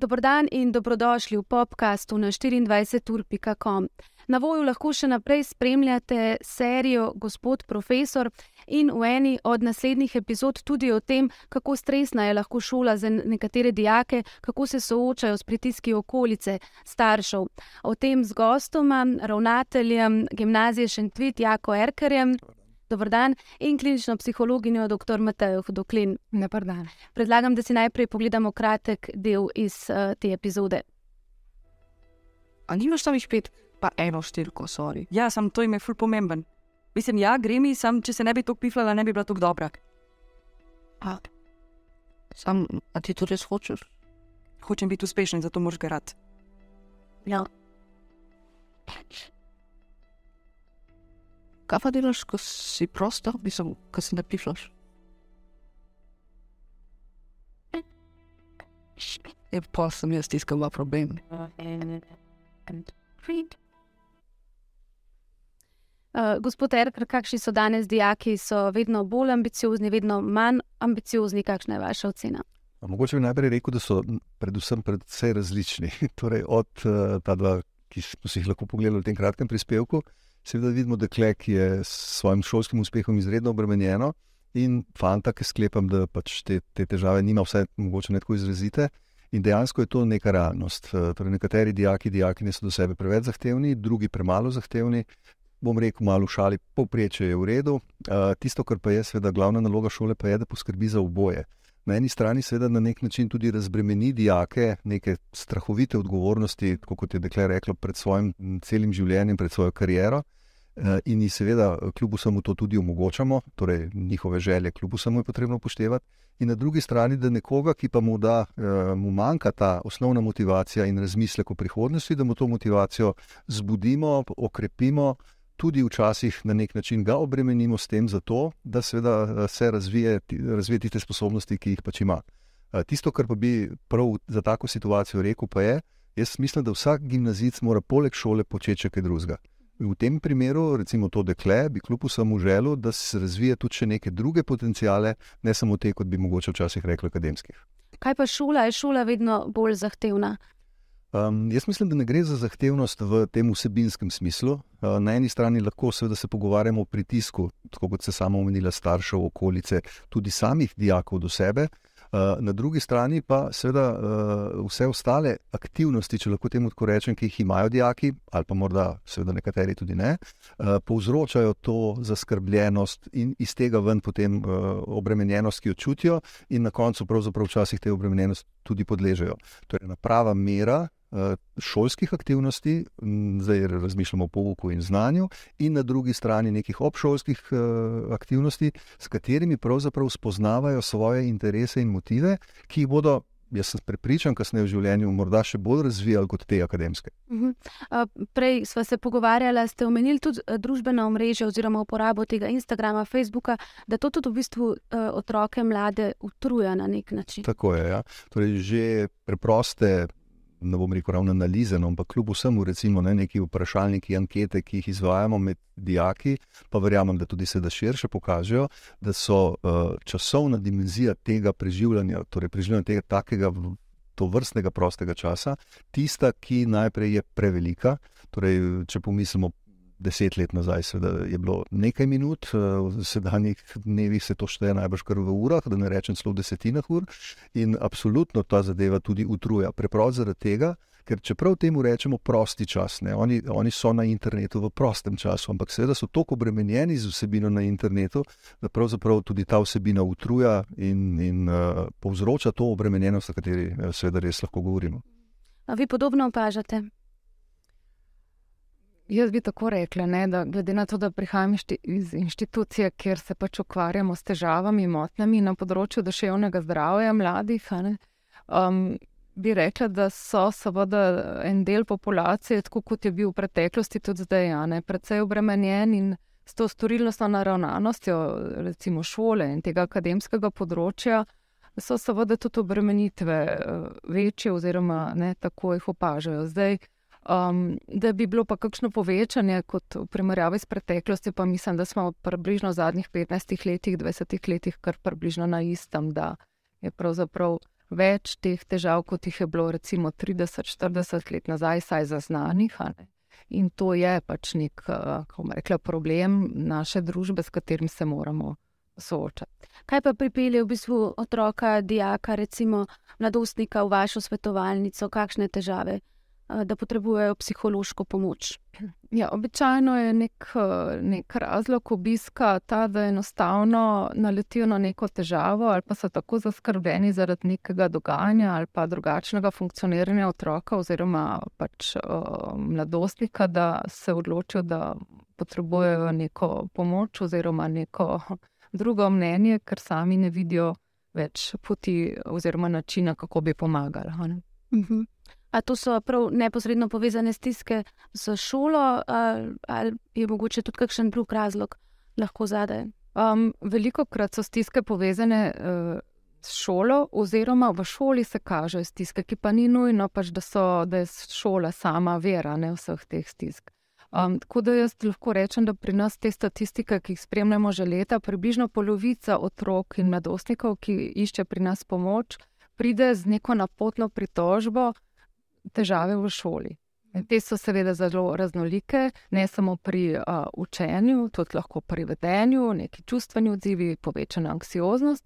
Dobrodan in dobrodošli v podkastu na 24.com. Na voju lahko še naprej spremljate serijo Gospod Profesor in v eni od naslednjih epizod tudi o tem, kako stresna je lahko šola za nekatere dijake, kako se soočajo s pritiski okolice staršev. O tem z gostoma, ravnateljem gimnazije Šentvit Jako Erkerjem. Dobr dan in klinično psihologinjo dr. Matejo Hudoklin. Dobr dan. Predlagam, da si najprej pogledamo kratek del iz uh, te epizode. A nimaš tam špet, pa eno štirko, sorry. Ja, sem to ime ful pomemben. Mislim, ja, gre mi, sam, če se ne bi tako piflala, ne bi bila tako dobra. A, sam, a ti to res hočeš? Hočem biti uspešen, zato moraš garati. Ja. Kaj pa delaš, ko si prosta, mislim, ko si ne pišeš? Je pa sem jaz tiskal dva problem. Uh, gospod Erker, kakšni so danes dijaki? So vedno bolj ambiciozni, vedno manj ambiciozni? Kakšna je vaša ocena? Mogoče bi najprej rekel, da so predvsem predvsej različni. torej, od uh, ta dva, ki smo si jih lahko pogledali v tem kratkem prispevku, uh, Seveda vidimo dekle, ki je s svojim šolskim uspehom izredno obremenjeno, in fanta, ki sklepam, da pač te, te težave nima, vse mogoče ne tako izrazite. In dejansko je to neka realnost. Eh, torej, nekateri dijaki, dijaki so do sebe preveč zahtevni, drugi premalo zahtevni. Bom rekel, malo šali, povprečje je v redu. Uh, tisto, kar pa je, seveda, glavna naloga šole, pa je, da poskrbi za oboje. Na eni strani, seveda, na nek način tudi razbremeni dijake neke strahovite odgovornosti, kot je dekle reklo, pred svojim celim življenjem, pred svojo kariero. Eh, in jih seveda, kljub vsemu, to tudi omogočamo, torej njihove želje, kljub vsemu je potrebno upoštevati. In na drugi strani, da nekoga, ki pa mu, da, eh, mu manjka ta osnovna motivacija in razmislek o prihodnosti, da mu to motivacijo zbudimo, okrepimo tudi včasih na nek način ga obremenimo s tem, zato, da seveda, eh, se razvije, razvije tiste sposobnosti, ki jih pač ima. Eh, tisto, kar pa bi prav za tako situacijo rekel, pa je, jaz mislim, da vsak gimnazijc mora poleg šole početi še kaj drugega. V tem primeru, recimo to dekle, bi kljub vsemu želel, da se razvije tudi še neke druge potencijale, ne samo te, kot bi mogoče včasih rekli, akademskih. Kaj pa šola? Je šola vedno bolj zahtevna? Um, jaz mislim, da ne gre za zahtevnost v tem vsebinskem smislu. Uh, na eni strani lahko seveda se pogovarjamo o pritisku, tako kot se samo omenila, staršev, okolice, tudi samih dijakov do sebe. Uh, na drugi strani pa seveda uh, vse ostale aktivnosti, če lahko temu tako rečem, ki jih imajo dijaki, ali pa morda seveda nekateri tudi ne, uh, povzročajo to zaskrbljenost in iz tega ven potem uh, obremenjenost, ki jo čutijo, in na koncu pravzaprav včasih te obremenjenosti tudi podležejo. To je ena prava mera Eh, šolskih aktivnosti, zdaj razmišljamo o pouku in znanju, in na drugi strani nekih obšolskih eh, aktivnosti, s katerimi pravzaprav spoznavajo svoje interese in motive, ki jih bodo. Jaz sem prepričan, da se v življenju morda še bolj razvijali kot te akademske. Uh mhm. -huh. Prej smo se pogovarjali, ste omenili tudi eh, družbeno omrežje oziroma uporabo tega Instagrama, Facebooka, da to tudi v bistvu otroke, mlade utruja na nek način. Tako je. Ja. Torej, že preproste ne bom rekel ravno analize, no, ampak kljub vsemu, recimo, ne, neki vprašalniki, ankete, ki jih izvajamo med dijaki, pa verjamem, da tudi se da širše pokažejo, da so uh, časovna dimenzija tega preživljanja, torej preživljanja tega takega. To vrstnega prostega časa, tista, ki najprej je prevelika. Torej, če pomislimo deset let nazaj, seveda je bilo nekaj minut, eh, v sedanjih dnevih se to šteje najbrž kar v urah, da ne rečem celo v desetinah ur. In absolutno ta zadeva tudi utruja. Preprosto zaradi tega, ker čeprav temu rečemo prosti čas, ne, oni, oni so na internetu v prostem času, ampak seveda so tako obremenjeni z vsebino na internetu, da pravzaprav tudi ta vsebina utruja in, in uh, povzroča to obremenjenost, o kateri uh, seveda res lahko govorimo. A vi podobno opažate? Jaz bi tako rekla, ne, da glede na to, da prihajam iz inštitucije, kjer se pač ukvarjamo s težavami motnjami na področju duševnega zdravja mladih, ne, um, bi rekla, da so seveda en del populacije, tako kot je bil v preteklosti, tudi zdaj, ne, predvsej obremenjen in s to storilnostno naravnanostjo, recimo šole in tega akademskega področja. So seveda tudi obremenitve uh, večje, oziroma ne, tako jih opažajo. Zdaj, Um, da bi bilo pa kakšno povečanje, kot v primerjavi s preteklostjo, pa mislim, da smo približno v zadnjih 15 letih, 20 letih, kar približno na istem, da je pravzaprav več teh težav, kot jih je bilo recimo 30-40 let nazaj, saj zaznanih. In to je pač nek, kako rekla, problem naše družbe, s katerim se moramo soočati. Kaj pa pripelje v bistvu otroka, dijaka, recimo mladostnika v vašo svetovalnico, kakšne težave? Da potrebujejo psihološko pomoč. Ja, običajno je nek, nek razlog obiska ta, da enostavno naletijo na neko težavo, ali pa so tako zaskrbljeni zaradi nekega dogajanja ali pa drugačnega funkcioniranja otroka oziroma pač uh, mladostnika, da se odločijo, da potrebujejo neko pomoč oziroma neko drugo mnenje, ker sami ne vidijo več poti oziroma načina, kako bi pomagali. Uh -huh. A to so prav neposredno povezane stiske z šolo, ali, ali je mogoče tudi kakšen drug razlog lahko zadaj? Um, veliko krat so stiske povezane uh, s šolo, oziroma v šoli se kažejo stiske, ki pa ni nujno, pač, da, so, da je šola sama vera ne, vseh teh stisk. Um, tako da jaz lahko rečem, da pri nas te statistike, ki jih spremljamo že leta, približno polovica otrok in mladostnikov, ki išče pri nas pomoč, pride z neko napotno pritožbo težave v šoli. Te so seveda zelo raznolike, ne samo pri uh, učenju, tudi lahko pri vedenju, neki čustveni odzivi, povečana anksioznost,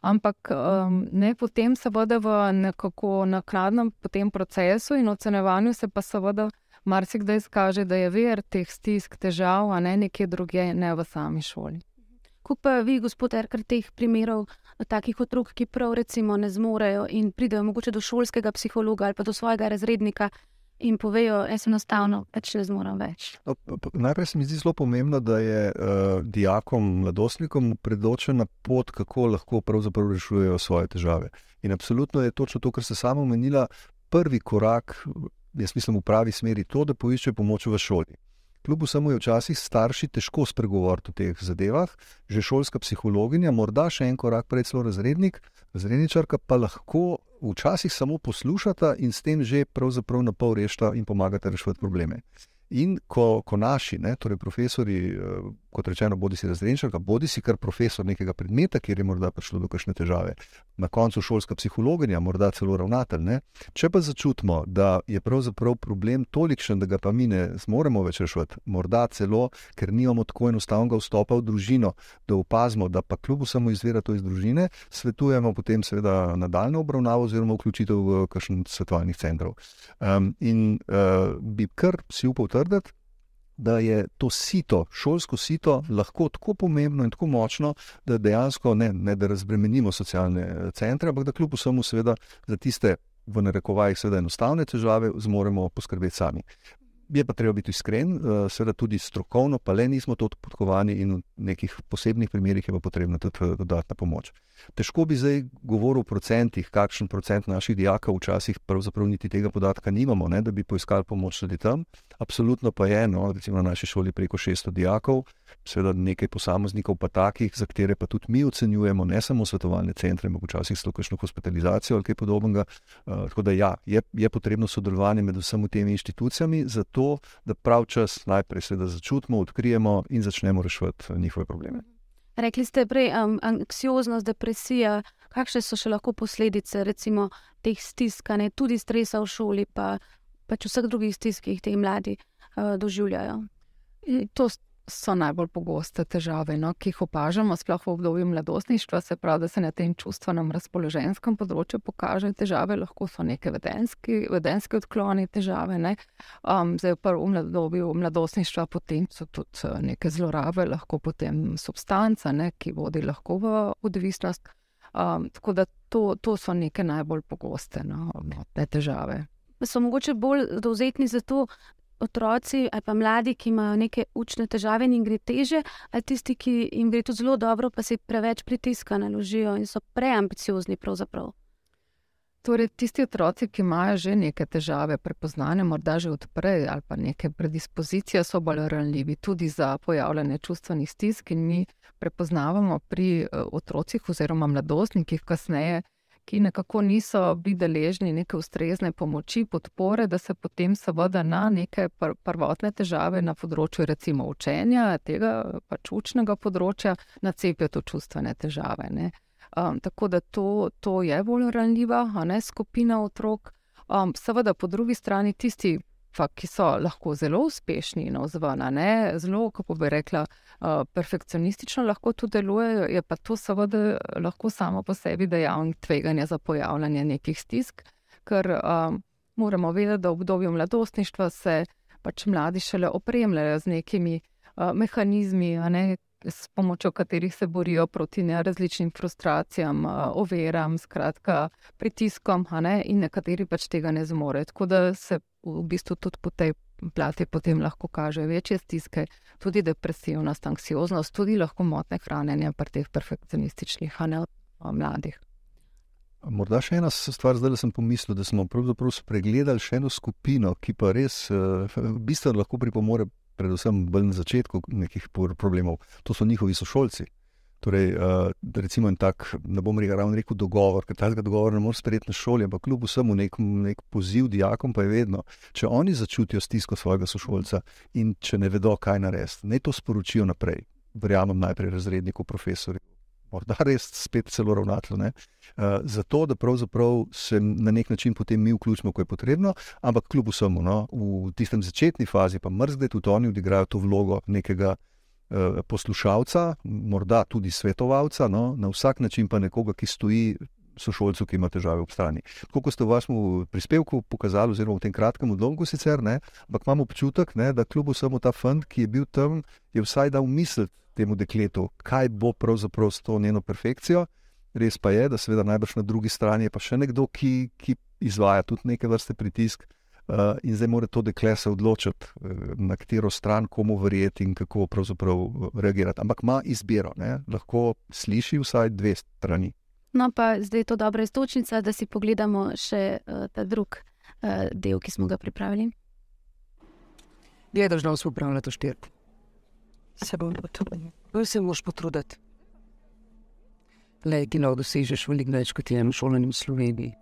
ampak um, ne potem, seveda, v nekako naknadnem procesu in ocenevanju se pa seveda marsikdaj izkaže, da je ver teh stisk, težav, a ne nekje druge, ne v sami šoli. Kako pa vi, gospod Erkar, teh primerov? takih otrok, ki prav recimo ne zmorejo in pridejo mogoče do šolskega psihologa ali pa do svojega razrednika. In povejo, jaz enostavno več ne zmorem več. No, najprej se mi zdi zelo pomembno, da je uh, dijakom, mladostnikom predočena pot, kako lahko pravzaprav rešujejo svoje težave. In absolutno je točno to, kar ste samo omenila, prvi korak, jaz mislim, v pravi smeri, to, da poiščejo pomoč v šoli. Kljub vsemu je včasih starši težko spregovoriti o teh zadevah, že šolska psihologinja, morda še en korak prej celo razrednik, razredničarka pa lahko včasih samo poslušata in s tem že pravzaprav na pol rešita in pomagata reševati probleme. In ko, ko naši, ne, torej profesori, eh, kot rečeno, bodi si razredničarka, bodi si kar profesor nekega predmeta, kjer je morda prišlo do kakšne težave, na koncu šolska psihologinja, morda celo ravnatelj. Ne. Če pa začutimo, da je pravzaprav problem tolikšen, da ga pa mi ne zmoremo več rešiti, morda celo, ker nimamo tako enostavnega vstopa v družino, da opazimo, da pa kljub vsemu izvira to iz družine, svetujemo potem seveda nadaljno obravnavo oziroma vključitev v kakšen svetovalnih centrov. Um, in uh, bi kar si upal trditi, da je to sito, šolsko sito, lahko tako pomembno in tako močno, da dejansko ne, ne da razbremenimo socialne eh, centre, ampak da kljub vsemu, seveda, za tiste. V narekovajih, seveda, enostavne težave, zmoremo poskrbeti sami. Je pa treba biti iskren, eh, seveda tudi strokovno, pa le nismo to podkovani in v nekih posebnih primerih je pa potrebna tudi eh, dodatna pomoč. Težko bi zdaj govoril o procentih, kakšen procent naših dijakov, včasih pravzaprav niti tega podatka nimamo, ne, da bi poiskali pomoč tudi tam. Absolutno pa je, no, recimo na naši šoli preko 600 dijakov, seveda nekaj posameznikov, pa takih, za katere pa tudi mi ocenjujemo, ne samo svetovalne centre, ampak včasih celo kakšno hospitalizacijo ali kaj podobnega. Uh, tako da ja, je, je potrebno sodelovanje med vsemi temi inštitucijami, zato da prav čas najprej začutimo, odkrijemo in začnemo reševati njihove probleme. Rekli ste prej, um, anksioznost, depresija. Kakšne so še lahko posledice recimo, teh stisk, ne tudi stresa v šoli, pa pač vseh drugih stisk, ki jih ti mladi uh, doživljajo? To so najbolj pogoste težave, no, ki jih opažamo, sploh v obdobju mladostništva, se pravi, da se na tem čustvenem razpoloženskem področju pokažejo težave, lahko so neke vedenski, vedenski odkloni, težave. Um, zdaj, v prvem obdobju mladostništva, potem so tudi eh, neke zlorabe, lahko potem substanca, ne, ki vodi lahko v odvisnost. Um, tako da to, to so neke najbolj pogoste no, te težave. So mogoče bolj dovzetni za to, otroci ali pa mladi, ki imajo neke učne težave in jim gre teže, ali tisti, ki jim gre to zelo dobro, pa si preveč pritiska naložijo in so preambiciozni. Pravzaprav. Torej, tisti otroci, ki imajo že neke težave, prepoznane morda že odprej ali pa neke predispozicije, so bolj ranljivi tudi za pojavljanje čustvenih stisk in mi prepoznavamo pri eh, otrocih oziroma mladostnikih kasneje ki nekako niso bili deležni neke ustrezne pomoči, podpore, da se potem seveda na neke pr prvotne težave na področju recimo učenja, tega pač učnega področja, nacepijo to čustvene težave. Um, tako da to, to je bolj ranljiva, a ne skupina otrok. Um, seveda, po drugi strani, tisti, pa, ki so lahko zelo uspešni na vzvana, ne? Zelo, kako bi rekla, perfekcionistično lahko tu delujejo, je pa to seveda lahko samo po sebi dejavnik tveganja za pojavljanje nekih stisk, ker um, moramo vedeti, da v obdobju mladostništva se pač mladi šele opremljajo z nekimi uh, mehanizmi, ne, s pomočjo katerih se borijo proti različnim frustracijam, overam, skratka, pritiskom, ne, in nekateri pač tega ne zmorejo. Tako da se v bistvu tudi po tej plati potem lahko kaže večje stiske, tudi depresivnost, anksioznost, tudi lahko motne hranjenja pri teh perfekcionističnih ne, mladih. Morda še ena stvar, zdaj sem pomislil, da smo pravzaprav spregledali še eno skupino, ki pa res uh, bistveno lahko pripomore, predvsem na začetku nekih problemov. To so njihovi sošolci. Torej, uh, recimo, tak, ne bom rekel, ravno rekel dogovor, ker tega dogovora ne moreš sprejeti na šoli, ampak kljub vsemu nek, nek poziv dijakom pa je vedno, če oni začutijo stisko svojega sošolca in če ne vedo, kaj narediti, naj to sporočijo naprej. Verjamem najprej razredniku, profesorju, morda res spet celo ravnatelj. Uh, zato, da pravzaprav se na nek način potem mi vključimo, ko je potrebno, ampak kljub vsemu, no, v tistem začetni fazi pa mrzde tudi oni odigrajo to vlogo nekega uh, poslušalca, morda tudi svetovalca, no, na vsak način pa nekoga, ki stoji. Sošolcu, ki ima težave ob strani. Kot ste v vašem prispevku pokazali, oziroma v tem kratkem odlomku, sicer ne, ampak imamo občutek, ne, da kljub vsemu ta fund, ki je bil tam, je vsaj dal misliti temu dekletu, kaj bo pravzaprav s to njeno perfekcijo. Res pa je, da seveda najbrž na drugi strani je pa še nekdo, ki, ki izvaja tudi neke vrste pritisk. Uh, in zdaj mora to dekle se odločiti, uh, na katero stran, komu verjeti in kako pravzaprav uh, reagirati. Ampak ima izbiro, ne? lahko sliši vsaj dve strani. No, pa zdaj je to dobra istočnica, da si pogledamo še uh, ta drug uh, del, ki smo ga pripravili. Je, da znamo upravljati štiri se bom potrudil. Bolj se moš potruditi. Le, ti lahko dosežeš veliko več kot je šolanjem v Sloveniji.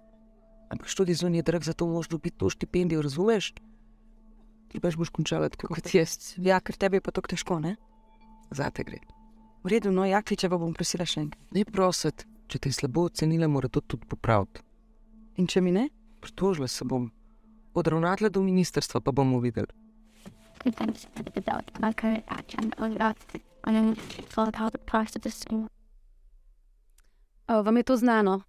Ampak študij zunaj je drag, zato moš dobiti to štipendijo, razumeš? Ti pač boš končala tako kot jaz. Ja, ker tebi je pa to težko, ne? Zate gre. V redu, no, jak ti če pa bom prosila še enkrat. Ne prosit, če te je slabo ocenila, mora to tudi popraviti. In če mi ne? Pritožila se bom. Od ravnatelja do ministrstva pa bomo videli. Vam je to znano?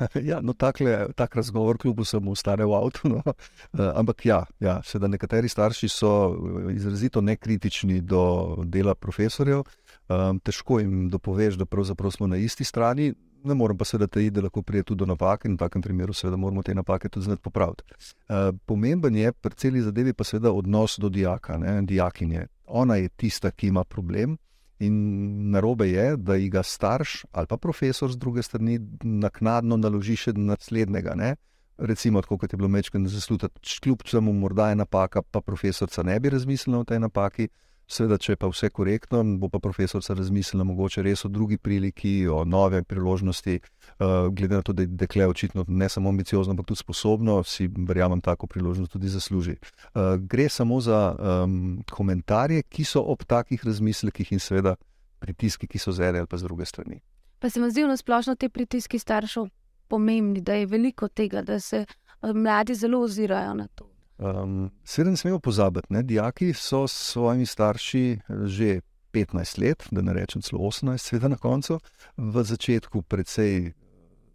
Ja, no, takle, tak razgovor, kljub vsemu, stane v avtu. No. Uh, ampak ja, ja seveda nekateri starši so eh, izrazito nekritični do dela profesorjev. Um, težko jim dopoveš, da pravzaprav smo na isti strani ne morem pa seveda tega, da lahko pride tudi do napake in v takem primeru seveda moramo te napake tudi znati popraviti. Uh, pomemben je pri celi zadevi pa seveda odnos do dijaka, ne, dijakinje. Ona je tista, ki ima problem. In narobe je, da ji ga starš ali pa profesor z druge strani naknadno naloži še naslednjega. Ne? Recimo, tako kot je bilo mečkano zaslužiti, kljub temu, morda je napaka, pa profesorca ne bi razmislila o tej napaki. Seveda, če je pa vse korektno, bo pa profesorica razmislila mogoče res o drugi priliki, o nove priložnosti. Uh, glede na to, da je dekle očitno ne samo ambiciozno, ampak tudi sposobno, si verjamem, tako priložnost tudi zasluži. Uh, gre samo za um, komentarje, ki so ob takih razmislekih in seveda pritiski, ki so z ene ali pa z druge strani. Pa se mi zdi, da splošno te pritiski staršev pomembni, da je veliko tega, da se mladi zelo ozirajo na to. Um, Seveda ne smemo pozabiti, da dijaki so s svojimi starši že 15 let, da ne rečem celo 18, seveda na koncu, v začetku precej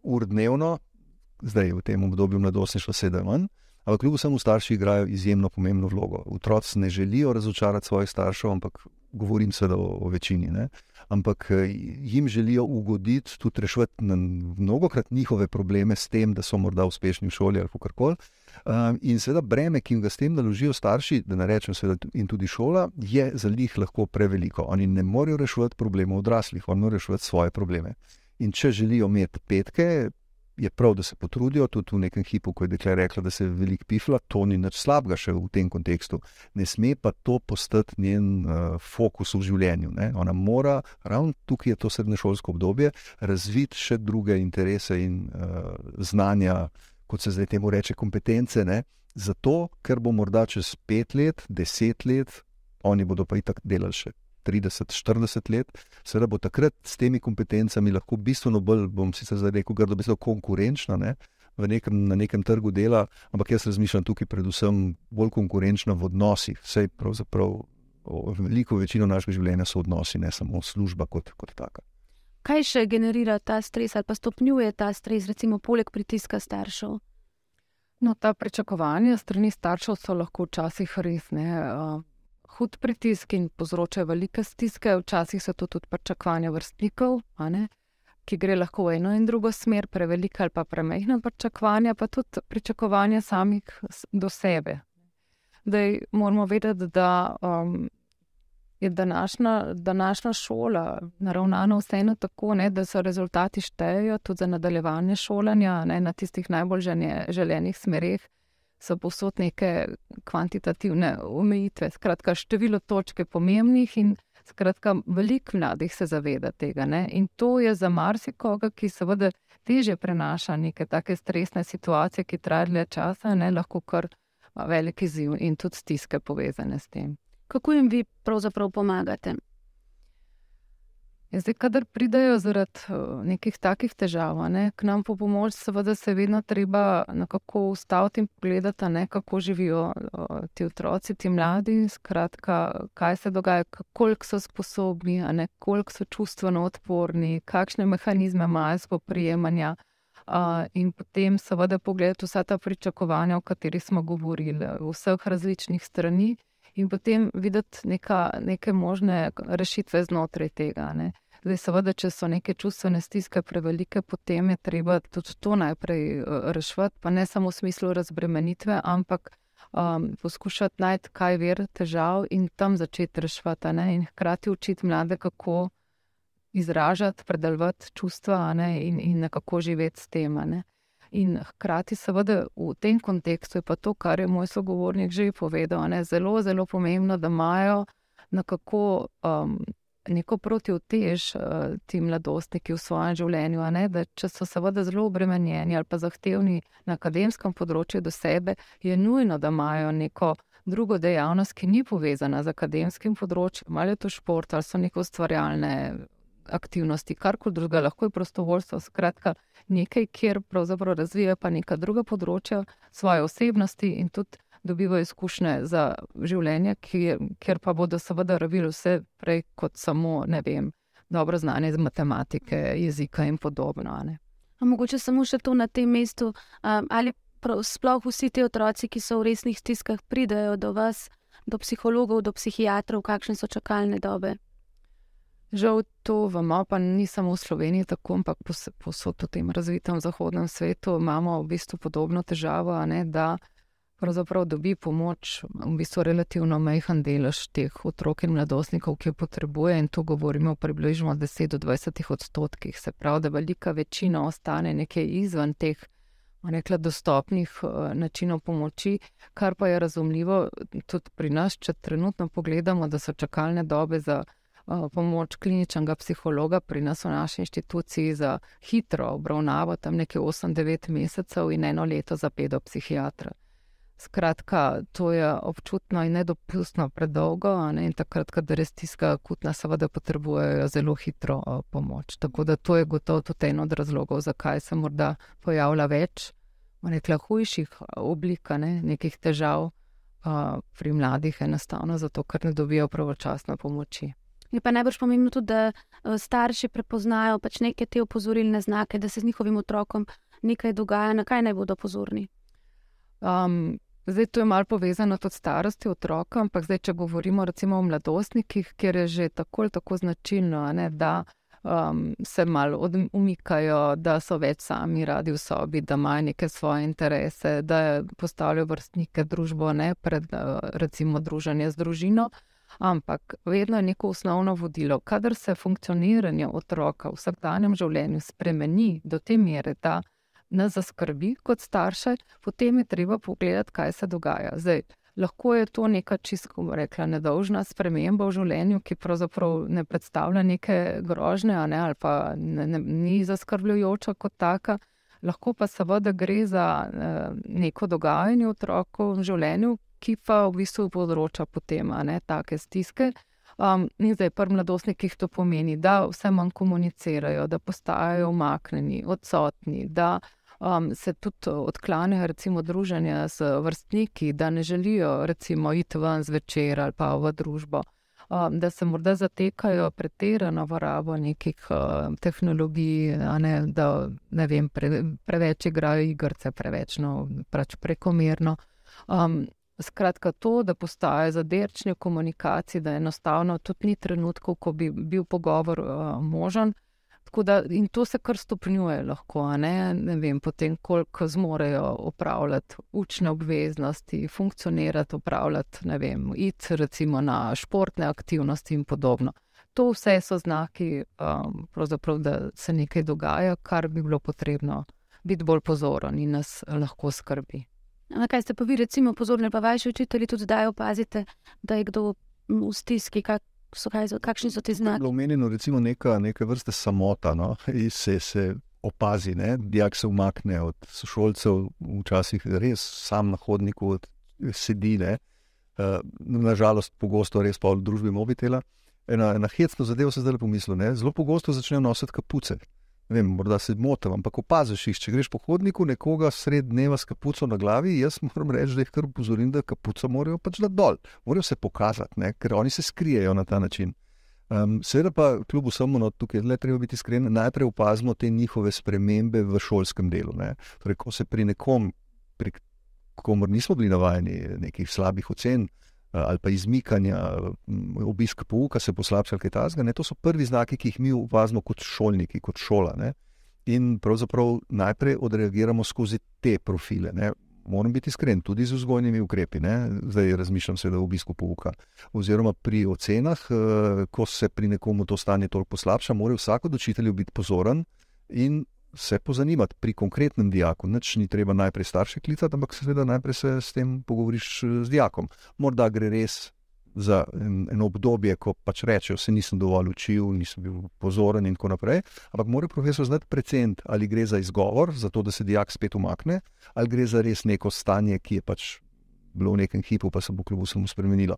ur dnevno, zdaj v tem obdobju mladostništva sedem manj. Ampak kljub vsemu starši igrajo izjemno pomembno vlogo. Otroci ne želijo razočarati svojih staršev, ampak govorim seveda o, o večini. Ne? Ampak eh, jim želijo ugoditi, tudi rešiti mnogo krat njihove probleme s tem, da so morda uspešni v šoli ali kar koli. Um, in seveda breme, ki jim ga s tem naložijo starši, da ne rečem, seveda in tudi šola, je za njih lahko preveliko. Oni ne morejo rešiti problemov odraslih, oni morajo rešiti svoje probleme. In če želijo imeti petke, je prav, da se potrudijo, tudi v nekem hipu, ko je dekla rekla, da se je veliko pifla, to ni nič slabega še v tem kontekstu. Ne sme pa to postati njen uh, fokus v življenju. Ne? Ona mora, ravno tukaj je to srednješolsko obdobje, razviti še druge interese in uh, znanja, kot se zdaj temu reče, kompetence. Ne? Zato, ker bo morda čez pet let, deset let, oni bodo pa itak delali še 30-40 let, seveda bo takrat s temi kompetencami lahko bistveno bolj, bom sicer zdaj rekel, grdo besedo, konkurenčna. Ne? Nekem, na nekem trgu dela, ampak jaz razmišljam tukaj predvsem bolj konkurenčno v odnosih. Vse pravzaprav veliko večino našega življenja so odnosi, ne samo služba kot, kot taka. Kaj še generira ta stres ali pa stopnjuje ta stres, recimo poleg pritiska staršev? No, ta pričakovanja strani staršev so lahko včasih res ne, uh, hud pritisk in povzročajo velike stiske, včasih so to tudi pričakovanja vrstnikov, ki gre lahko v eno in drugo smer, prevelika ali pa premehna pričakovanja, pa tudi pričakovanja samih do sebe. Zdaj moramo vedeti, da um, je današnja, današnja šola naravnana vseeno tako, ne, da so rezultati štejejo tudi za nadaljevanje šolanja ne, na tistih najbolj želenih smerih. So posod neke kvantitativne omejitve, skratka, število točk je pomembnih, in skratka, veliko mladih se zaveda tega. Ne? In to je za marsikoga, ki seveda teže prenaša neke take stresne situacije, ki trajajo dlje časa, ne? lahko kar velik izziv in tudi stiske povezane s tem. Kako jim vi pravzaprav pomagate? Ja, zdaj, kadar pridejo zaradi eh, nekih takih težav, ne, k nam po pomoč, seveda se vedno treba nekako ustaviti in pogledati, ne, kako živijo eh, ti otroci, ti mladi, skratka, kaj se dogaja, koliko so sposobni, ne, koliko so čustveno odporni, kakšne mehanizme imajo spoprijemanja. Uh, in potem, seveda, pogledati vsa ta pričakovanja, o katerih smo govorili, vseh različnih strani, in potem videti neka, neke možne rešitve znotraj tega. Ne. Zdaj, seveda, če so neke čustvene stiske prevelike, potem je treba tudi to najprej uh, rešiti, pa ne samo v smislu razbremenitve, ampak um, poskušati najti, kaj je vir težav in tam začeti rešiti. In hkrati učiti mlade, kako izražati, predelovati čustva ne, in, in nekako živeti s tem. In hkrati, seveda, v tem kontekstu je pa to, kar je moj sogovornik že povedal, ne, zelo, zelo pomembno, da imajo nekako um, neko protivtež uh, ti mladostniki v svojem življenju. Ne, da če so seveda zelo obremenjeni ali pa zahtevni na akademskem področju do sebe, je nujno, da imajo neko. Drugo dejavnost, ki ni povezana z akademskim področjem, ali je to šport, ali so neko ustvarjalne aktivnosti, karkoli drugega, lahko je prostovoljstvo, skratka, nekaj, kjer pravzaprav razvijajo pa neka druga področja svoje osebnosti in tudi dobivajo izkušnje za življenje, kjer, kjer pa bodo seveda rabili vse prej kot samo, ne vem, dobro znanje iz matematike, jezika in podobno. Mogoče samo še to na tem mestu, ali sploh vsi ti otroci, ki so v resnih stiskah, pridejo do vas, do psihologov, do psihiatrov, kakšne so čakalne dobe. Žal to vemo, pa ni samo v Sloveniji tako, ampak posod v tem razvitem zahodnem svetu imamo v bistvu podobno težavo, ne, da pravzaprav dobi pomoč v bistvu relativno majhen delež teh otrok in mladostnikov, ki jo potrebuje in to govorimo o približno 10 do 20 odstotkih. Se pravi, da velika večina ostane nekaj izven teh. Rekla, dostopnih uh, načinov pomoči, kar pa je razumljivo tudi pri nas, če trenutno pogledamo, da so čakalne dobe za Eh, pomoč kliničnega psihologa pri nas v naši inštituciji za hitro obravnavo, tam nekaj 8-9 mesecev in eno leto za pedopsihiatra. Skratka, to je občutno in nedopustno predolgo, ne? in takrat, ko res tiska akutna, seveda potrebujejo zelo hitro uh, pomoč. Tako da to je gotovo tudi en od razlogov, zakaj se morda pojavlja več, rekla, hujših oblik ne? nekih težav uh, pri mladih, enostavno zato, ker ne dobijo pravočasno pomoči. Je pa najbolj pomembno tudi, da eh, starši prepoznajo pač neke te opozorilne znake, da se z njihovim otrokom nekaj dogaja, na kaj naj bodo pozorni. Um, zdaj, to je malo povezano tudi s starostjo otroka, ampak zdaj, če govorimo recimo o mladostnikih, kjer je že tako ali tako značilno, ne, da um, se malo umikajo, da so več sami radi v sobi, da imajo neke svoje interese, da postavljajo vrstnike družbo ne, pred uh, recimo druženje z družino. Ampak vedno je neko osnovno vodilo. Kadar se funkcioniranje otroka v vsakdanjem življenju spremeni do te mere, da nas zaskrbi kot starše, potem je treba pogledati, kaj se dogaja. Zdaj, lahko je to neka čisto, rekla, nedolžna sprememba v življenju, ki pravzaprav ne predstavlja neke grožnje ne, ali pa ne, ne, ni zaskrbljujoča kot taka. Lahko pa seveda gre za eh, neko dogajanje v življenju, ki pa v bistvu povzroča potem ne, take stiske. Um, in zdaj, pri mladostnikih to pomeni, da vse manj komunicirajo, da postajajo umaknjeni, odsotni, da um, se tudi odklanjajo, recimo, druženja z vrstniki, da ne želijo, recimo, iti ven zvečer ali pa v družbo. Um, da se morda zatekajo pretirano v rabo nekih uh, tehnologij, ne, da ne vem, pre, preveč igrajo igrice, preveč no, pač prekomerno. Um, Skratka, to, da postaje zaderčni v komunikaciji, da enostavno tudi ni trenutkov, ko bi bil pogovor uh, možen. Da, in to se kar stopnjuje, lahko, ne? Ne vem, potem, koliko zmorejo upravljati učne obveznosti, funkcionirati, upravljati, ne vem, iti recimo na športne aktivnosti in podobno. To vse so znaki, um, da se nekaj dogaja, kar bi bilo potrebno biti bolj pozoren in nas lahko skrbi. Na kaj ste pa vi, recimo, pozorni, pa vaši učitelji tudi zdaj opazite, da je kdo v stiski, kak so, kaj, kakšni so ti znaki? Omenjeno je neka, neka vrsta samota, no? se, se opazi, da dijak se umakne od sošolcev, včasih res sam na hodniku sedi, ne? Uh, nažalost, pogosto res pa v družbi mobitela. Ena, ena hecna zadeva se zdaj pomisli, zelo pogosto začnejo nositi kapuce. Vem, morda se motim, ampak opaziš jih, če greš po hodniku, nekoga sred dneva s kapuco na glavi. Jaz moram reči, da jih kar upozorim, da kapuco morajo pač dati dol, morajo se pokazati, ne? ker oni se skrijejo na ta način. Um, seveda pa, kljub vsemu, no, tukaj le treba biti iskren, najprej opazimo te njihove spremembe v šolskem delu. Torej, ko se pri nekom, pri komor nismo bili navajeni nekih slabih ocen, Eh, ali pa izmikanja, mm, obisk pouka se poslabša, kaj tasga. To so prvi znaki, ki jih mi opazimo kot šolniki, kot šola. Ne? In pravzaprav najprej odreagiramo skozi te profile. Ne? Moram biti iskren, tudi z vzgojnimi ukrepi. Ne? Zdaj razmišljam se o obisku pouka. Oziroma pri ocenah, eh, ko se pri nekomu to stanje toliko poslabša, mora vsak od učiteljev biti pozoren in se pozanimati pri konkretnem dijaku. Nič ni treba najprej starše klicati, ampak seveda najprej se s tem pogovoriš eh, z dijakom. Morda gre res za eno obdobje, ko pač rečejo, se nisem dovolj učil, nisem bil pozoren in tako naprej. Ampak mora profesor znati precent, ali gre za izgovor, za to, da se dijak spet umakne, ali gre za res neko stanje, ki je pač bilo v nekem hipu, pa se bo kljub vsemu spremenilo.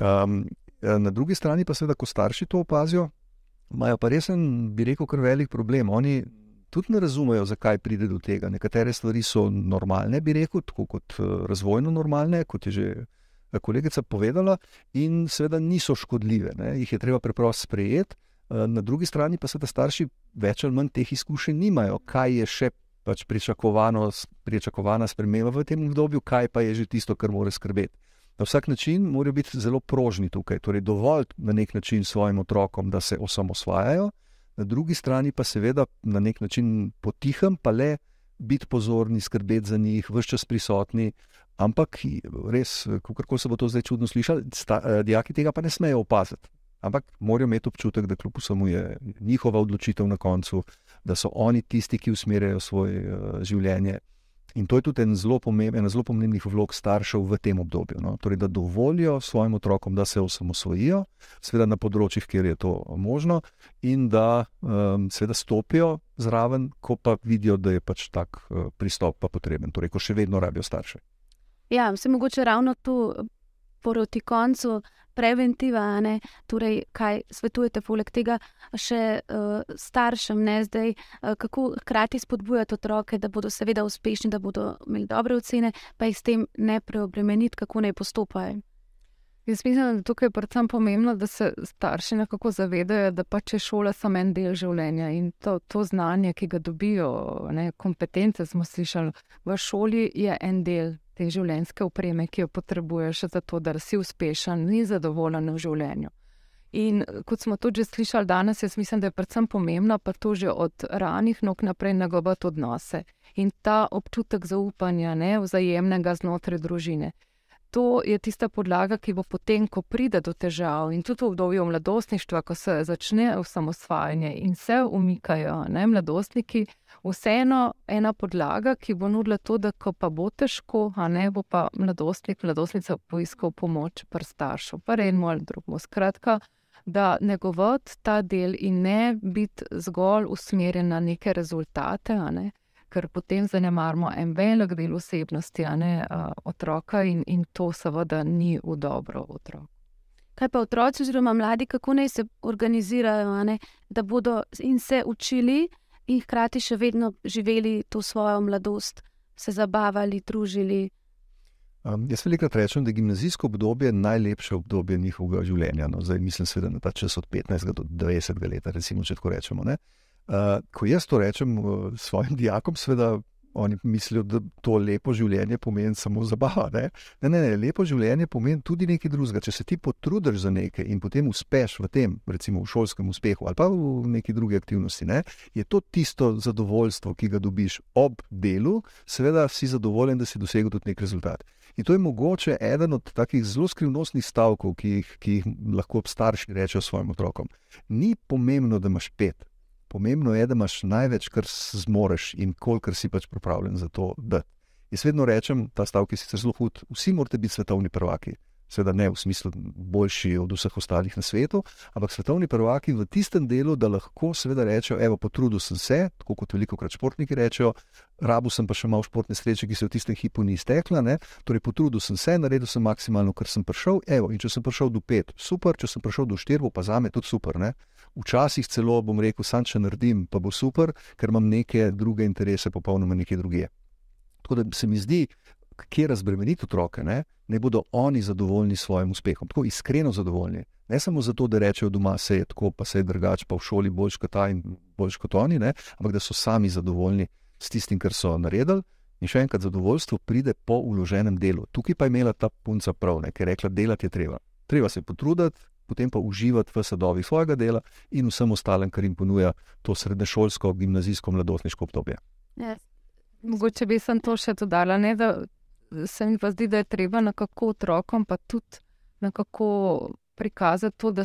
Um, na drugi strani pa seveda, ko starši to opazijo, imajo pa resen, bi rekel, kar velik problem. Oni tudi ne razumejo, zakaj pride do tega. Nekatere stvari so normalne, bi rekel, tako kot eh, razvojno normalne, kot je že eh, kolegica povedala, in seveda niso škodljive. Ne. Jih je treba preprosto sprejeti. Eh, na drugi strani pa seveda starši več ali manj teh izkušenj nimajo, kaj je še pač pričakovana sprememba v tem obdobju, kaj pa je že tisto, kar mora skrbeti. Na vsak način morajo biti zelo prožni tukaj, torej dovolj na nek način svojim otrokom, da se osamosvajajo, na drugi strani pa seveda na nek način potihem, pa le biti pozorni, skrbeti za njih, vse čas prisotni. Ampak res, kako se bo to zdaj čudno slišalo, eh, dijaki tega pa ne smejo opaziti. Ampak morajo imeti občutek, da kljub vsemu je njihova odločitev na koncu, da so oni tisti, ki usmerjajo svoje uh, življenje. In to je tudi en zelo pomemben, zelo pomembnih vlog staršev v tem obdobju. No? Torej, da dovolijo svojim otrokom, da se osamosvojijo, seveda na področjih, kjer je to možno, in da um, seveda stopijo zraven, ko pa vidijo, da je pač tak uh, pristop pa potreben, torej, ko še vedno rabijo starše. Ja, se mogoče ravno tu proti koncu preventiva, ne? torej kaj svetujete poleg tega še uh, staršem, ne zdaj, uh, kako hkrati spodbujati otroke, da bodo seveda uspešni, da bodo imeli dobre ocene, pa jih s tem ne preobremeniti, kako naj postopajo. Jaz mislim, da je tukaj predvsem pomembno, da se starši nekako zavedajo, da pač je šola samo en del življenja in to, to znanje, ki ga dobijo, ne, kompetence smo slišali, v šoli je en del te življenjske opreme, ki jo potrebuješ za to, da si uspešen in zadovoljen v življenju. In kot smo tudi slišali danes, jaz mislim, da je predvsem pomembno, pa to že od ranih nog naprej negovati odnose in ta občutek zaupanja, ne vzajemnega znotraj družine to je tista podlaga, ki bo potem, ko pride do težav in tudi v obdobju mladostništva, ko se začne osamosvajanje in se umikajo ne, mladostniki, vseeno ena podlaga, ki bo nudila to, da ko pa bo težko, a ne bo pa mladostnik, mladostnica poiskal pomoč pri staršu, pa enemu ali drugemu. Skratka. Da negovati ta del in ne biti zgolj usmerjen na neke rezultate, ne, ker potem zanemarimo en velik del osebnosti, a ne uh, otroka, in, in to seveda ni v dobro otrok. Kaj pa otroci, oziroma mladi, kako naj se organizirajo, ne? da bodo in se učili, in hkrati še vedno živeli to svojo mladosti, se zabavali, družili. Um, jaz velikokrat rečem, da je gimnazijsko obdobje najlepše obdobje njihovega življenja. No, zdaj mislim, seveda, na ta čas od 15 do 20 let, recimo, če tako rečemo. Uh, ko jaz to rečem uh, svojim dijakom, seveda oni mislijo, da to lepo življenje pomeni samo zabava. Ne? Ne, ne, ne, lepo življenje pomeni tudi nekaj drugega. Če se ti potrudiš za nekaj in potem uspeš v tem, recimo v šolskem uspehu ali pa v neki drugi aktivnosti, ne? je to tisto zadovoljstvo, ki ga dobiš ob delu, seveda si zadovoljen, da si dosegel tudi nek rezultat. In to je mogoče eden od takih zelo skrivnostnih stavkov, ki jih, ki jih lahko starši rečejo svojim otrokom. Ni pomembno, da imaš pet, pomembno je, da imaš največ, kar zmoriš in kolikor si pač pripravljen za to. Da. Jaz vedno rečem, ta stavek je sicer zelo hud, vsi morate biti svetovni prvaki. Seveda ne v smislu boljši od vseh ostalih na svetu, ampak svetovni prvaki v tistem delu, da lahko seveda rečejo: Evo, potrudil sem se, tako kot veliko krat športniki rečejo, rabu sem pa še malo športne sreče, ki se v tistem hipu ni iztekla. Ne? Torej, potrudil sem se, naredil sem maksimalno, kar sem prišel. Evo, in če sem prišel do pet, super, če sem prišel do štir, pa za me tudi super. Ne? Včasih celo bom rekel, sam če naredim, pa bo super, ker imam neke druge interese, popolnoma neke druge. Tako da se mi zdi, kje razbremeniti otroke, ne? ne bodo oni zadovoljni s svojim uspehom, tako iskreno zadovoljni. Ne samo zato, da rečejo doma, se je tako, pa se je drugače, pa v šoli boljš kot ta in boljš kot oni, ne? ampak da so sami zadovoljni s tistim, kar so naredili. In še enkrat, zadovoljstvo pride po uloženem delu. Tukaj pa je imela ta punca prav, ne? ker je rekla, delati je treba. Treba se potruditi, potem pa uživati v sadovih svojega dela in vsem ostalim, kar jim ponuja to srednješolsko, gimnazijsko, mladostniško obdobje. Yes. Mogoče bi sem to še dodala, ne, da se mi pa zdi, da je treba nekako otrokom pa tudi nekako prikazati to, da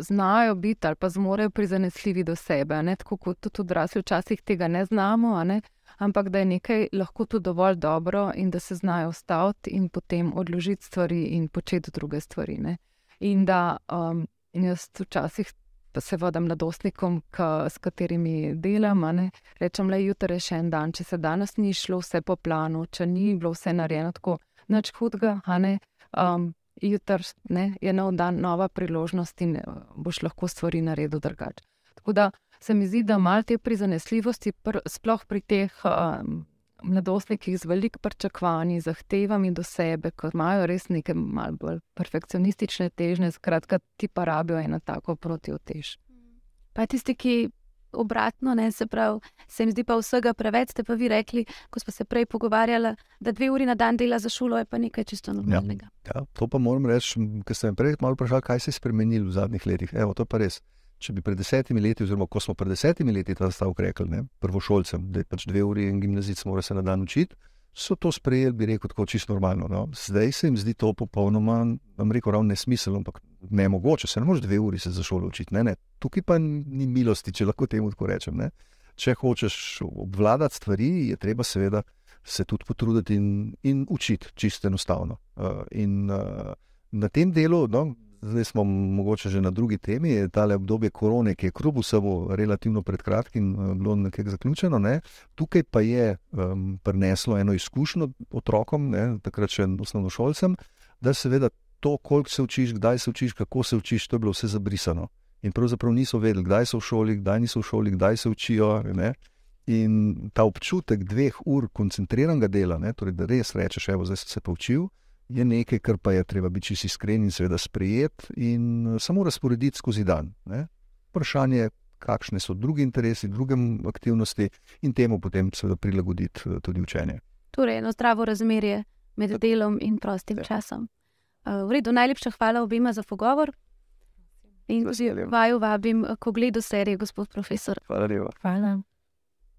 znajo biti ali pa zmorejo prizanesljivi do sebe. Ne? Tako kot tudi odrasli včasih tega ne znamo, ne? ampak da je nekaj lahko tudi dovolj dobro in da se znajo ustaviti in potem odložiti stvari in početi druge stvari. Ne? In da um, in jaz včasih seveda mladostnikom, k, s katerimi delam, ne, rečem, je jutri še en dan, če se danes ni šlo vse po planu, če ni bilo vse narejeno tako, nič hudega, um, jutri je nov dan, nova priložnost in uh, boš lahko stvari naredil drugače. Tako da se mi zdi, da malo te prizanesljivosti, pr, sploh pri teh. Um, Mladostniki z veliko pričakovanji, zahtevami do sebe, kot imajo res neke malce bolj perfekcionistične težnje, skratka, ti pa rabijo eno tako protiotež. Pa tisti, ki obratno, ne, se pravi, se jim zdi pa vsega preveč, ste pa vi rekli, ko smo se prej pogovarjali, da dve uri na dan dela za šolo je pa nekaj čisto normalnega. Ja, ja, to pa moram reči, ker sem prej malo vprašal, kaj se je spremenilo v zadnjih letih. Evo, to pa res če bi pred desetimi leti, oziroma ko smo pred desetimi leti ta stavek rekli, ne, prvošolcem, da je pač dve uri in gimnazic mora se na dan učiti, so to sprejeli, bi rekel, tako čisto normalno. No. Zdaj se jim zdi to popolnoma, vam rekel, ravno nesmiselno, ampak ne mogoče, se ne moreš dve uri se za šolo učiti. Ne, ne. Tukaj pa ni milosti, če lahko temu tako rečem. Ne. Če hočeš obvladati stvari, je treba seveda se tudi potruditi in, in učiti, čisto enostavno. Uh, in uh, na tem delu, no, zdaj smo mogoče že na drugi temi, je ta obdobje korone, ki je kljub vsemu relativno pred kratkim eh, bilo nekaj zaključeno. Ne? Tukaj pa je um, prineslo eno izkušnjo otrokom, ne? takrat še osnovnošolcem, da seveda to, koliko se učiš, kdaj se učiš, kako se učiš, to je bilo vse zabrisano. In pravzaprav niso vedeli, kdaj so v šoli, kdaj niso v šoli, kdaj se učijo. Ne? In ta občutek dveh ur koncentriranega dela, ne, torej, da res rečeš, evo, zdaj sem se poučil, je nekaj, kar pa je treba biti čisto iskren in seveda sprejeti in eh, samo razporediti skozi dan. Ne? Vprašanje je, kakšne so drugi interesi, druge aktivnosti in temu potem seveda prilagoditi eh, tudi učenje. Torej, eno zdravo razmerje med delom in prostim ja. časom. Uh, v redu, najlepša hvala obima za pogovor. In vaju vabim, ko gledam serijo, gospod profesor. Hvala lepa. Hvala.